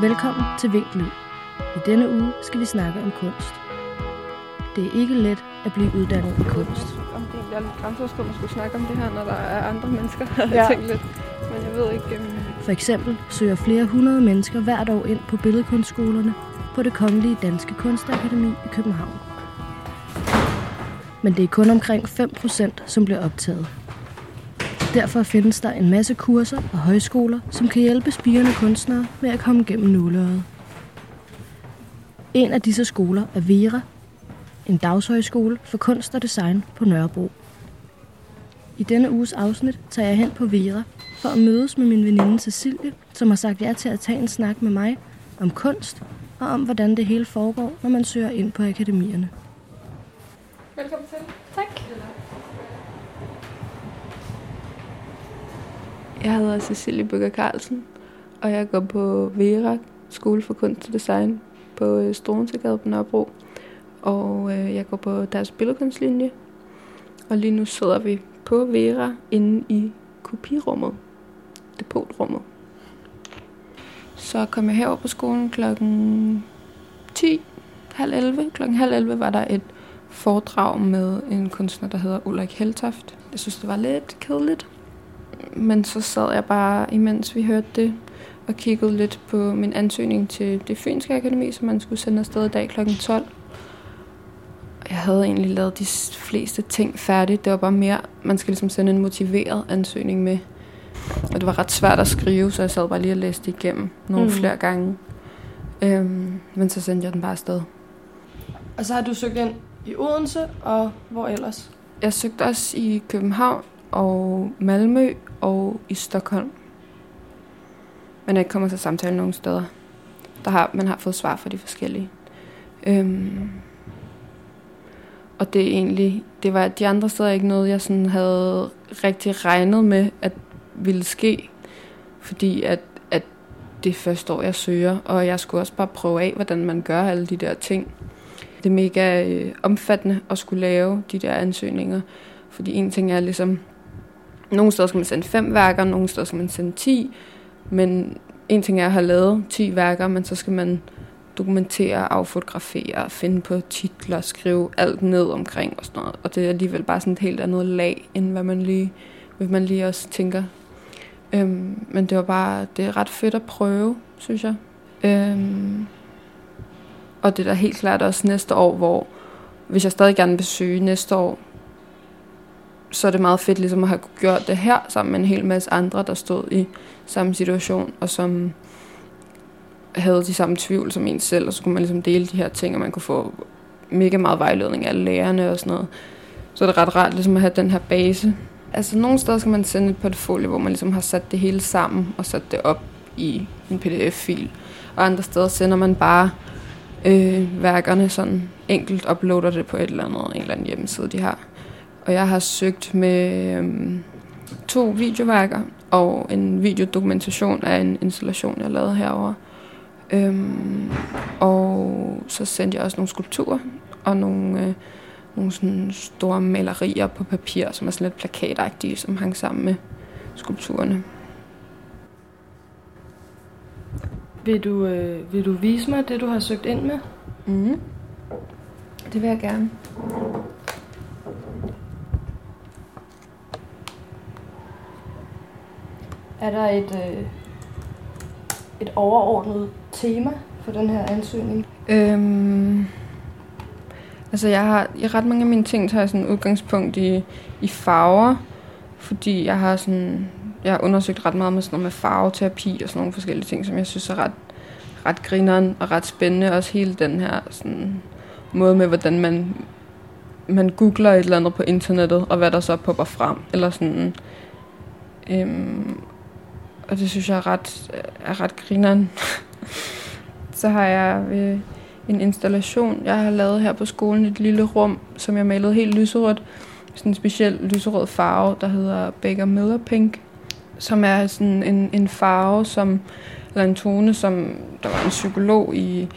Velkommen til Vinkel I denne uge skal vi snakke om kunst. Det er ikke let at blive uddannet i kunst. Om det er lidt grænseoverskridende at skulle snakke om det her, når der er andre mennesker, har Ja. jeg tænkt lidt. Men jeg ved ikke... Um... For eksempel søger flere hundrede mennesker hvert år ind på billedkunstskolerne på det Kongelige Danske Kunstakademi i København. Men det er kun omkring 5% som bliver optaget. Derfor findes der en masse kurser og højskoler, som kan hjælpe spirende kunstnere med at komme gennem nåleøjet. En af disse skoler er Vera, en dagshøjskole for kunst og design på Nørrebro. I denne uges afsnit tager jeg hen på Vera for at mødes med min veninde Cecilie, som har sagt ja til at tage en snak med mig om kunst og om, hvordan det hele foregår, når man søger ind på akademierne. Velkommen til. Tak. Jeg hedder Cecilie Bøger Carlsen, og jeg går på Vera, Skole for Kunst og Design på øh, Struensegade på Nørrebro. Og øh, jeg går på deres billedkunstlinje. Og lige nu sidder vi på Vera inde i kopirummet, depotrummet. Så kom jeg herover på skolen klokken 10, halv 11. Klokken halv 11 var der et foredrag med en kunstner, der hedder Ulrik Heltoft. Jeg synes, det var lidt kedeligt. Men så sad jeg bare, imens vi hørte det, og kiggede lidt på min ansøgning til det Fynske Akademi, som man skulle sende afsted i dag kl. 12. Jeg havde egentlig lavet de fleste ting færdigt. Det var bare mere, man skal ligesom sende en motiveret ansøgning med. Og det var ret svært at skrive, så jeg sad bare lige og læste igennem nogle Mm. mm. flere gange. Øhm, men så sendte jeg den bare afsted. Og så har du søgt ind i Odense, og hvor ellers? Jeg søgte også i København og Malmø og i Stockholm. Men er ikke kommer til samtale nogen steder. Der har, man har fået svar fra de forskellige. Øhm, og det er egentlig, det var de andre steder ikke noget, jeg sådan havde rigtig regnet med, at ville ske. Fordi at, at det er første år, jeg søger, og jeg skulle også bare prøve af, hvordan man gør alle de der ting. Det er mega øh, omfattende at skulle lave de der ansøgninger. Fordi en ting er ligesom, nogle steder skal man sende fem værker, nogle steder skal man sende 10, men en ting er at have lavet 10 værker, men så skal man dokumentere, affotografere, finde på titler, skrive alt ned omkring og sådan noget. Og det er alligevel bare sådan et helt andet lag, end hvad man lige, hvad man lige også tænker. Øhm, men det var bare, det er ret fedt at prøve, synes jeg. Øhm, og det er da helt klart også næste år, hvor hvis jeg stadig gerne vil søge næste år, så er det meget fedt ligesom at have gjort det her sammen med en hel masse andre, der stod i samme situation, og som havde de samme tvivl som en selv, og så kunne man ligesom dele de her ting, og man kunne få mega meget vejledning af lærerne og sådan noget. Så er det ret rart ligesom at have den her base. Altså nogle steder skal man sende et portfolio, hvor man ligesom har sat det hele sammen og sat det op i en pdf-fil. Og andre steder sender man bare øh, værkerne sådan enkelt, uploader det på et eller andet, en eller anden hjemmeside, de har. Og jeg har søgt med øhm, to videoværker og en videodokumentation af en installation, jeg lavede herover. Øhm, og så sendte jeg også nogle skulpturer og nogle, øh, nogle sådan store malerier på papir, som er sådan lidt plakatagtige, som hang sammen med skulpturerne. Vil du, øh, vil du vise mig det, du har søgt ind med? Mm. Det vil jeg gerne. Er der et, øh, et overordnet tema for den her ansøgning? Øhm, altså jeg har i ret mange af mine ting tager jeg sådan udgangspunkt i, i farver, fordi jeg har sådan jeg har undersøgt ret meget med sådan noget med farveterapi og sådan nogle forskellige ting, som jeg synes er ret, ret grineren og ret spændende. Også hele den her sådan, måde med, hvordan man, man googler et eller andet på internettet, og hvad der så popper frem. Eller sådan, øhm, og det synes jeg er ret, er ret grineren. så har jeg øh, en installation, jeg har lavet her på skolen, et lille rum, som jeg malede helt lyserødt. Sådan en speciel lyserød farve, der hedder Baker Miller Pink, som er sådan en, en farve, som, eller en tone, som der var en psykolog i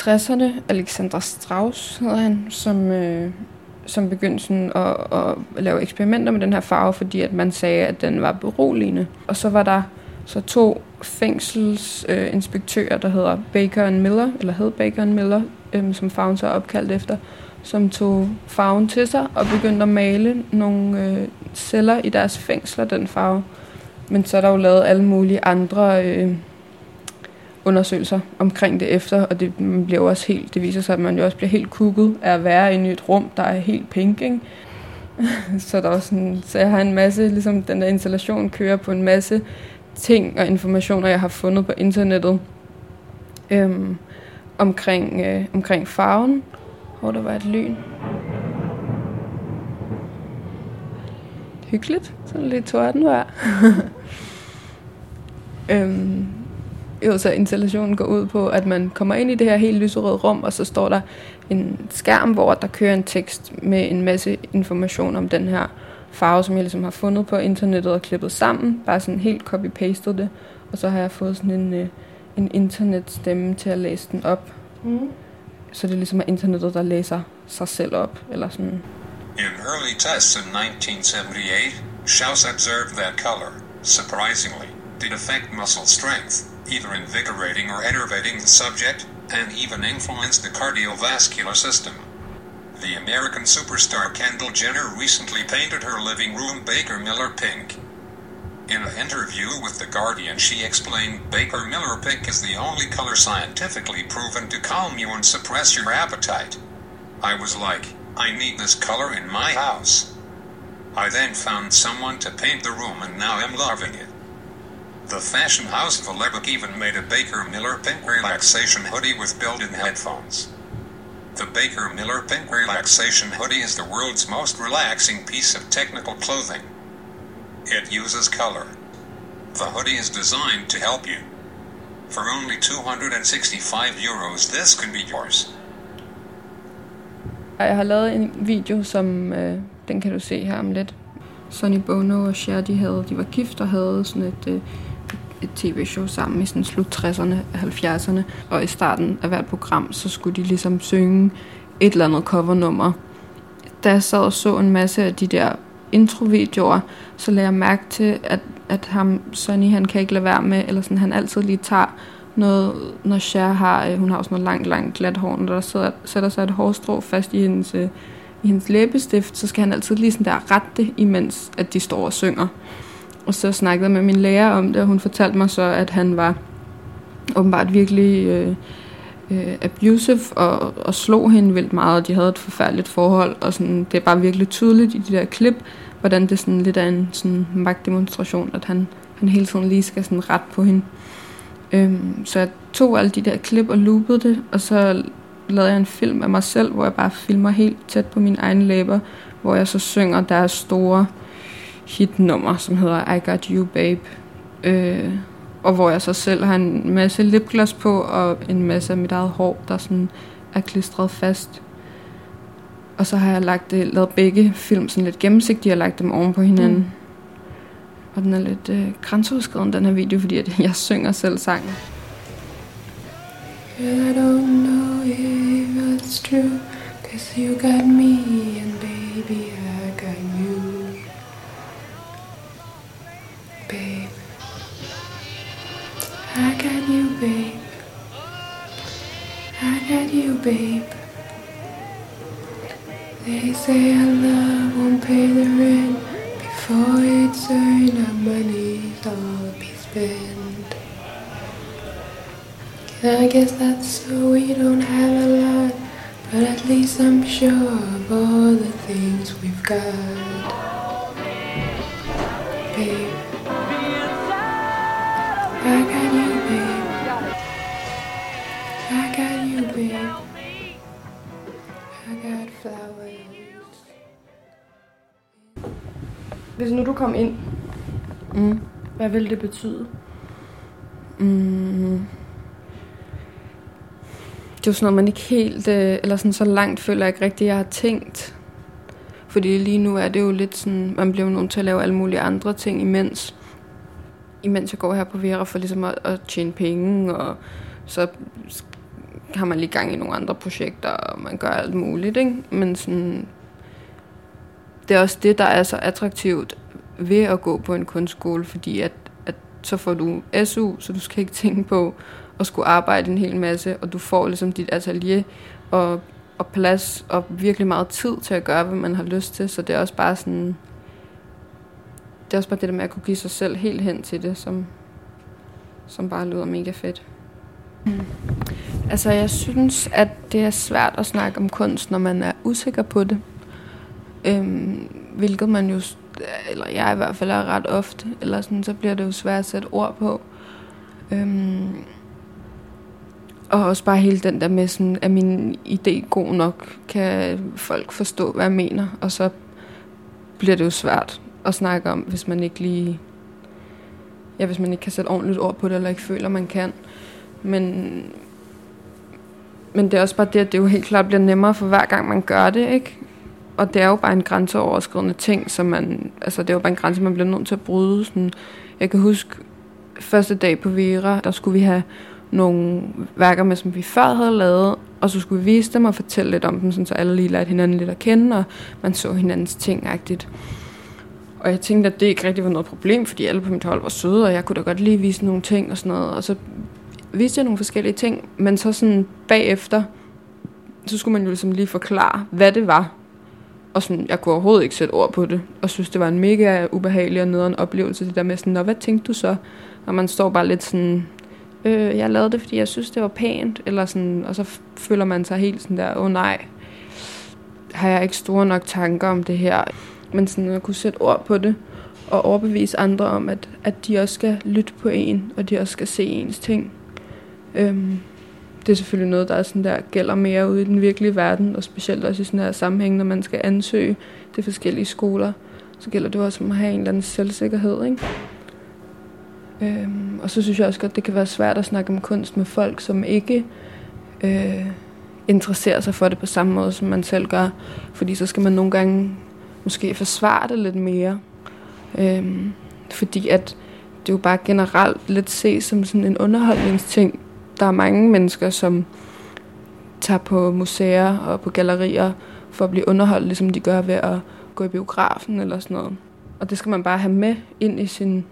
60'erne, Alexandra Strauss hedder han, som, øh, som begyndte sådan at, at lave eksperimenter med den her farve, fordi at man sagde, at den var beroligende. Og så var der så to fængselsinspektører, øh, der hedder Baker and Miller, eller hed Baker and Miller, øh, som Favn så er opkaldt efter, som tog farven til sig og begyndte at male nogle øh, celler i deres fængsler, den farve. Men så er der jo lavet alle mulige andre øh, undersøgelser omkring det efter, og det mm, bliver jo også helt, det viser sig, at man jo også bliver helt kukket af at være inde i et rum, der er helt pink, ikke? så der er sådan, så jeg har en masse, ligesom den der installation kører på en masse ting og informationer, jeg har fundet på internettet øhm, omkring, øh, omkring farven, hvor der var et lyn. Hyggeligt, sådan lidt tordenvejr. øhm, jo, så installationen går ud på, at man kommer ind i det her helt lyserøde rum, og så står der en skærm, hvor der kører en tekst med en masse information om den her farve, som jeg ligesom har fundet på internettet og klippet sammen. Bare sådan helt copy-pastet det. Og så har jeg fået sådan en, øh, en internetstemme til at læse den op. Mm. Så det er ligesom internettet, der læser sig selv op. Eller sådan. In early tests in 1978, Schaus observed that color, surprisingly, did affect muscle strength, either invigorating or enervating the subject, and even influenced the cardiovascular system. The American superstar Kendall Jenner recently painted her living room Baker Miller pink. In an interview with The Guardian, she explained Baker Miller pink is the only color scientifically proven to calm you and suppress your appetite. I was like, I need this color in my house. I then found someone to paint the room and now I'm loving it. The fashion house of Alebic even made a Baker Miller pink relaxation hoodie with built-in headphones. The Baker Miller Pink Relaxation Hoodie is the world's most relaxing piece of technical clothing. It uses color. The hoodie is designed to help you. For only 265 euros, this can be yours. Jeg har lavet en video, som øh, den kan du se her om lidt. Sonny Bono og Cher, de, havde, de var gift og havde sådan et, øh, et tv-show sammen i sådan slut 60'erne og 70'erne. Og i starten af hvert program, så skulle de ligesom synge et eller andet covernummer. Da jeg sad og så en masse af de der introvideoer, så lagde jeg mærke til, at, at ham, Sonny, han kan ikke lade være med, eller sådan, han altid lige tager noget, når Cher har, øh, hun har også noget langt, langt glat hår, når der sidder, sætter sig et hårstrå fast i hendes, øh, i hendes læbestift, så skal han altid lige sådan der rette det, imens at de står og synger. Og så snakkede jeg med min lærer om det, og hun fortalte mig så, at han var åbenbart virkelig øh, øh, abusive og, og slog hende vildt meget, og de havde et forfærdeligt forhold, og sådan, det er bare virkelig tydeligt i de der klip, hvordan det sådan lidt er en sådan magtdemonstration, at han, han hele tiden lige skal sådan ret på hende. Øhm, så jeg tog alle de der klip og loopede det, og så lavede jeg en film af mig selv, hvor jeg bare filmer helt tæt på mine egne læber, hvor jeg så synger deres store hitnummer, som hedder I Got You Babe. Øh, og hvor jeg så selv har en masse lipgloss på, og en masse af mit eget hår, der sådan er klistret fast. Og så har jeg lagt det, lavet begge film sådan lidt gennemsigtige, og lagt dem oven på hinanden. Mm. Og den er lidt øh, grænseoverskridende, den her video, fordi at jeg synger selv sangen. I don't know if it's true, cause you got me, and baby, I got you. Say our love won't pay the rent before it's earned. Our money's all be spent. I guess that's so we don't have a lot, but at least I'm sure of all the things we've got. Nu du kom ind, Mm. hvad ville det betyde? Mm. Det er jo sådan noget, man ikke helt, øh, eller sådan så langt føler jeg ikke rigtigt, jeg har tænkt. Fordi lige nu er det jo lidt sådan, man bliver nødt til at lave alle mulige andre ting imens. Imens jeg går her på Vera for ligesom at, at tjene penge, og så har man lige gang i nogle andre projekter, og man gør alt muligt, ikke? Men sådan, det er også det, der er så attraktivt ved at gå på en kunstskole, fordi at, at så får du SU, så du skal ikke tænke på at skulle arbejde en hel masse, og du får ligesom dit atelier og, og plads og virkelig meget tid til at gøre, hvad man har lyst til, så det er også bare sådan, det er også bare det der med at kunne give sig selv helt hen til det, som, som bare lyder mega fedt. Mm. Altså, jeg synes, at det er svært at snakke om kunst, når man er usikker på det. Øhm, hvilket man jo, eller jeg i hvert fald er ret ofte, eller sådan, så bliver det jo svært at sætte ord på. Øhm, og også bare hele den der med, sådan, at min idé god nok? Kan folk forstå, hvad jeg mener? Og så bliver det jo svært at snakke om, hvis man ikke lige... Ja, hvis man ikke kan sætte ordentligt ord på det, eller ikke føler, man kan. Men, men det er også bare det, at det jo helt klart bliver nemmere for hver gang, man gør det, ikke? Og det er jo bare en grænseoverskridende ting, som man... Altså, det er jo bare en grænse, man bliver nødt til at bryde. Sådan, jeg kan huske, første dag på Vera, der skulle vi have nogle værker med, som vi før havde lavet, og så skulle vi vise dem og fortælle lidt om dem, sådan, så alle lige lærte hinanden lidt at kende, og man så hinandens ting -agtigt. Og jeg tænkte, at det ikke rigtig var noget problem, fordi alle på mit hold var søde, og jeg kunne da godt lige vise nogle ting og sådan noget. Og så viste jeg nogle forskellige ting, men så sådan bagefter, så skulle man jo ligesom lige forklare, hvad det var. Og sådan, jeg kunne overhovedet ikke sætte ord på det, og synes, det var en mega ubehagelig og nederen oplevelse, det der med sådan, Nå, hvad tænkte du så? Og man står bare lidt sådan, øh, jeg lavede det, fordi jeg synes, det var pænt, eller sådan, og så føler man sig helt sådan der, åh oh, nej, har jeg ikke store nok tanker om det her. Men sådan at kunne sætte ord på det, og overbevise andre om, at, at de også skal lytte på en, og de også skal se ens ting. Øhm, det er selvfølgelig noget, der er sådan der, gælder mere ude i den virkelige verden, og specielt også i sådan her sammenhæng, når man skal ansøge de forskellige skoler, så gælder det også om at have en eller anden selvsikkerhed, ikke? Øhm, og så synes jeg også godt, det kan være svært at snakke om kunst med folk, som ikke øh, interesserer sig for det på samme måde, som man selv gør. Fordi så skal man nogle gange måske forsvare det lidt mere. Øhm, fordi at det er jo bare generelt lidt ses som sådan en underholdningsting. Der er mange mennesker, som tager på museer og på gallerier for at blive underholdt, ligesom de gør ved at gå i biografen eller sådan noget. Og det skal man bare have med ind i sin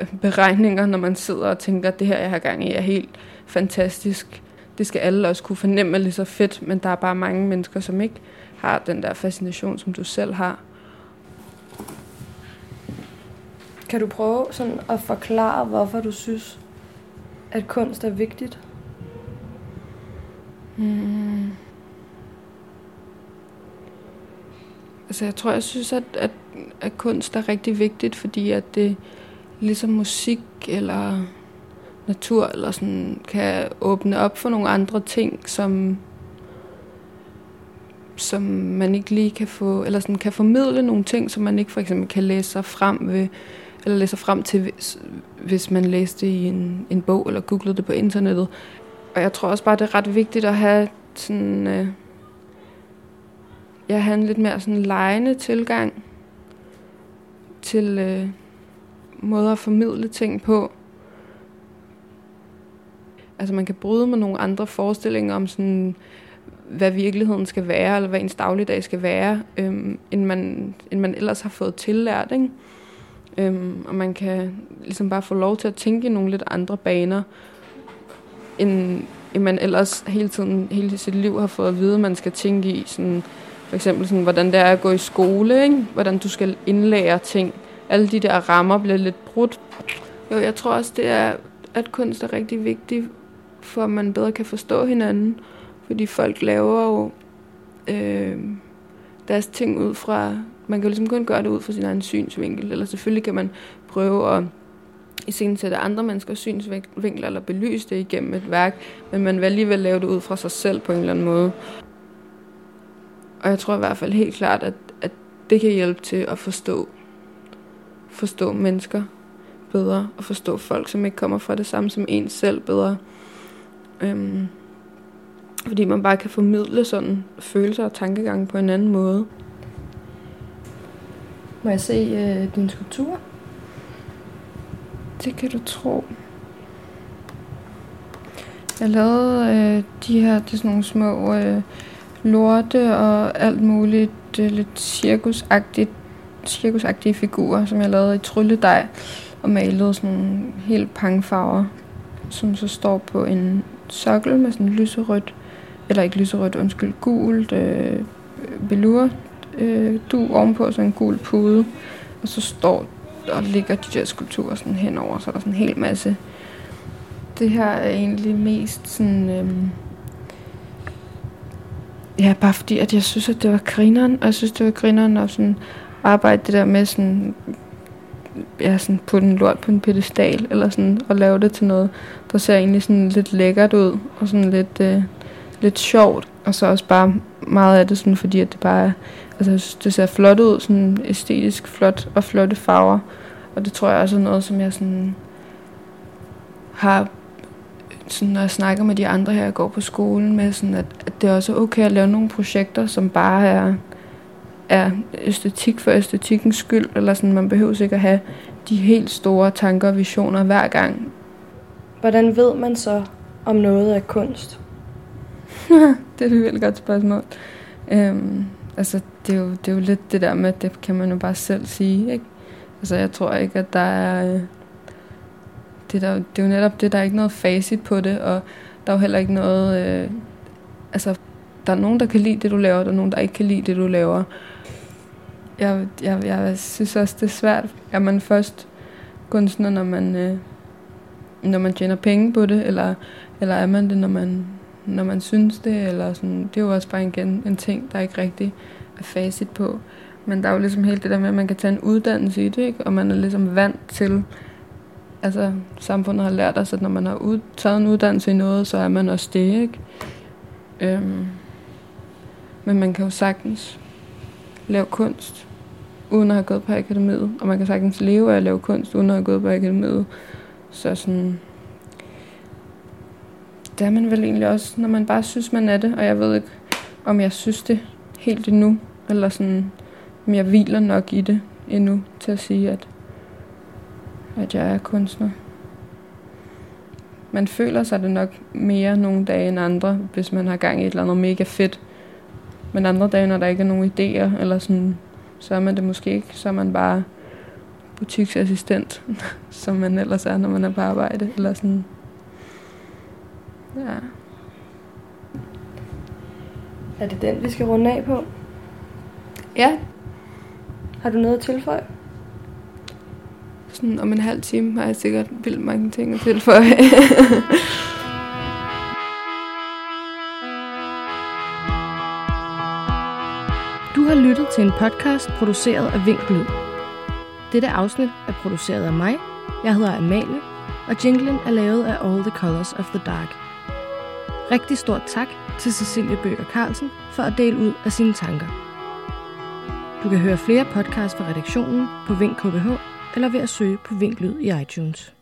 øh, beregninger, når man sidder og tænker, at det her, jeg har gang i, er helt fantastisk. Det skal alle også kunne fornemme lige så fedt, men der er bare mange mennesker, som ikke har den der fascination, som du selv har. Kan du prøve sådan at forklare, hvorfor du synes, at kunst er vigtigt? Mm. Altså jeg tror, jeg synes, at, at, at kunst er rigtig vigtigt, fordi at det, ligesom musik eller natur eller sådan kan åbne op for nogle andre ting, som som man ikke lige kan få, eller sådan kan formidle nogle ting, som man ikke for eksempel kan læse sig frem ved, eller læser frem til, hvis, hvis man læste i en, en bog, eller googlede det på internettet. Og jeg tror også bare, det er ret vigtigt at have sådan, øh, jeg have en lidt mere sådan lejende tilgang til, øh, måder at formidle ting på. Altså man kan bryde med nogle andre forestillinger om sådan, hvad virkeligheden skal være, eller hvad ens dagligdag skal være, øhm, end, man, end man ellers har fået tillært. Ikke? Øhm, og man kan ligesom bare få lov til at tænke i nogle lidt andre baner, end, end man ellers hele tiden, hele sit liv har fået at vide, man skal tænke i. Sådan, for eksempel sådan, hvordan det er at gå i skole, ikke? hvordan du skal indlære ting alle de der rammer bliver lidt brudt. Jo, jeg tror også, det er, at kunst er rigtig vigtigt, for at man bedre kan forstå hinanden. Fordi folk laver jo øh, deres ting ud fra... Man kan jo ligesom kun gøre det ud fra sin egen synsvinkel. Eller selvfølgelig kan man prøve at i sætte andre menneskers synsvinkler eller belyse det igennem et værk, men man vil alligevel lave det ud fra sig selv på en eller anden måde. Og jeg tror i hvert fald helt klart, at, at det kan hjælpe til at forstå forstå mennesker bedre, og forstå folk, som ikke kommer fra det samme som en selv bedre. Øhm, fordi man bare kan formidle sådan følelser og tankegange på en anden måde. Må jeg se øh, din skulptur? Det kan du tro. Jeg lavede øh, de her, det er sådan nogle små øh, lorte og alt muligt øh, lidt cirkusagtigt cirkusagtige figurer, som jeg lavede i trylledej og malede sådan nogle helt pangfarver, som så står på en sokkel med sådan lyserødt, eller ikke lyserødt, undskyld, gult øh, velur øh, du ovenpå, sådan en gul pude, og så står og ligger de der skulpturer sådan henover, så er der sådan en hel masse. Det her er egentlig mest sådan... Øh, ja, bare fordi, at jeg synes, at det var grineren, og jeg synes, det var grineren at sådan arbejde det der med sådan ja, sådan på den lort på en pedestal, eller sådan, og lave det til noget, der ser egentlig sådan lidt lækkert ud, og sådan lidt, øh, lidt sjovt, og så også bare meget af det sådan, fordi at det bare er, altså det ser flot ud, sådan æstetisk flot, og flotte farver, og det tror jeg også er noget, som jeg sådan har sådan, når jeg snakker med de andre her, jeg går på skolen med, sådan at, at det er også okay at lave nogle projekter, som bare er, er æstetik for æstetikkens skyld, eller sådan, man behøver ikke at have de helt store tanker og visioner hver gang. Hvordan ved man så, om noget er kunst? det er et virkelig godt spørgsmål. Øhm, altså, det er, jo, det er jo lidt det der med, at det kan man jo bare selv sige, ikke? Altså, jeg tror ikke, at der er... Øh, det, der, det er jo netop det, der er ikke noget facit på det, og der er jo heller ikke noget... Øh, altså, der er nogen, der kan lide det, du laver, og der er nogen, der ikke kan lide det, du laver. Jeg, jeg, jeg synes også, det er svært. Er man først kunstner, når man, øh, når man tjener penge på det, eller, eller er man det, når man, når man synes det? Eller sådan. Det er jo også bare igen en ting, der ikke rigtig er facit på. Men der er jo ligesom hele det der med, at man kan tage en uddannelse i det, ikke? og man er ligesom vant til, altså samfundet har lært os, at når man har ud, taget en uddannelse i noget, så er man også det, ikke? Øhm, men man kan jo sagtens lave kunst, uden at have gået på akademiet, og man kan sagtens leve af at lave kunst, uden at have gået på akademiet. Så sådan, det er man vel egentlig også, når man bare synes, man er det, og jeg ved ikke, om jeg synes det helt endnu, eller sådan, om jeg hviler nok i det endnu, til at sige, at, at jeg er kunstner. Man føler sig det nok mere nogle dage end andre, hvis man har gang i et eller andet mega fedt. Men andre dage, når der ikke er nogen idéer, eller sådan, så er man det måske ikke. Så er man bare butiksassistent, som man ellers er, når man er på arbejde. Eller sådan. Ja. Er det den, vi skal runde af på? Ja, Har du noget at tilføje? sådan om en halv time har jeg sikkert vildt mange ting at tilføje. Du har lyttet til en podcast produceret af Vinklyd. Dette afsnit er produceret af mig. Jeg hedder Amalie, og jinglen er lavet af All the Colors of the Dark. Rigtig stort tak til Cecilie Bøger Carlsen for at dele ud af sine tanker. Du kan høre flere podcasts fra redaktionen på Vink KBH eller ved at søge på Vinklyd i iTunes.